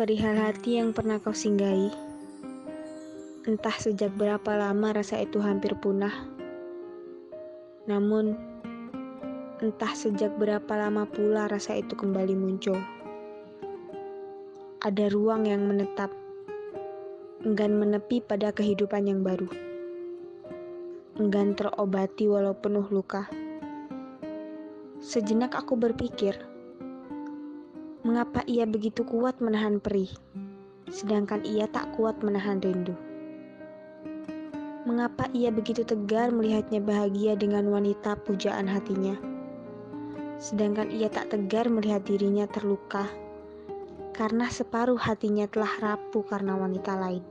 Perihal hati yang pernah kau singgahi, entah sejak berapa lama rasa itu hampir punah. Namun, entah sejak berapa lama pula rasa itu kembali muncul. Ada ruang yang menetap, enggan menepi pada kehidupan yang baru. Enggan terobati walau penuh luka. Sejenak aku berpikir, mengapa ia begitu kuat menahan perih, sedangkan ia tak kuat menahan rindu? Mengapa ia begitu tegar melihatnya bahagia dengan wanita pujaan hatinya, sedangkan ia tak tegar melihat dirinya terluka karena separuh hatinya telah rapuh karena wanita lain?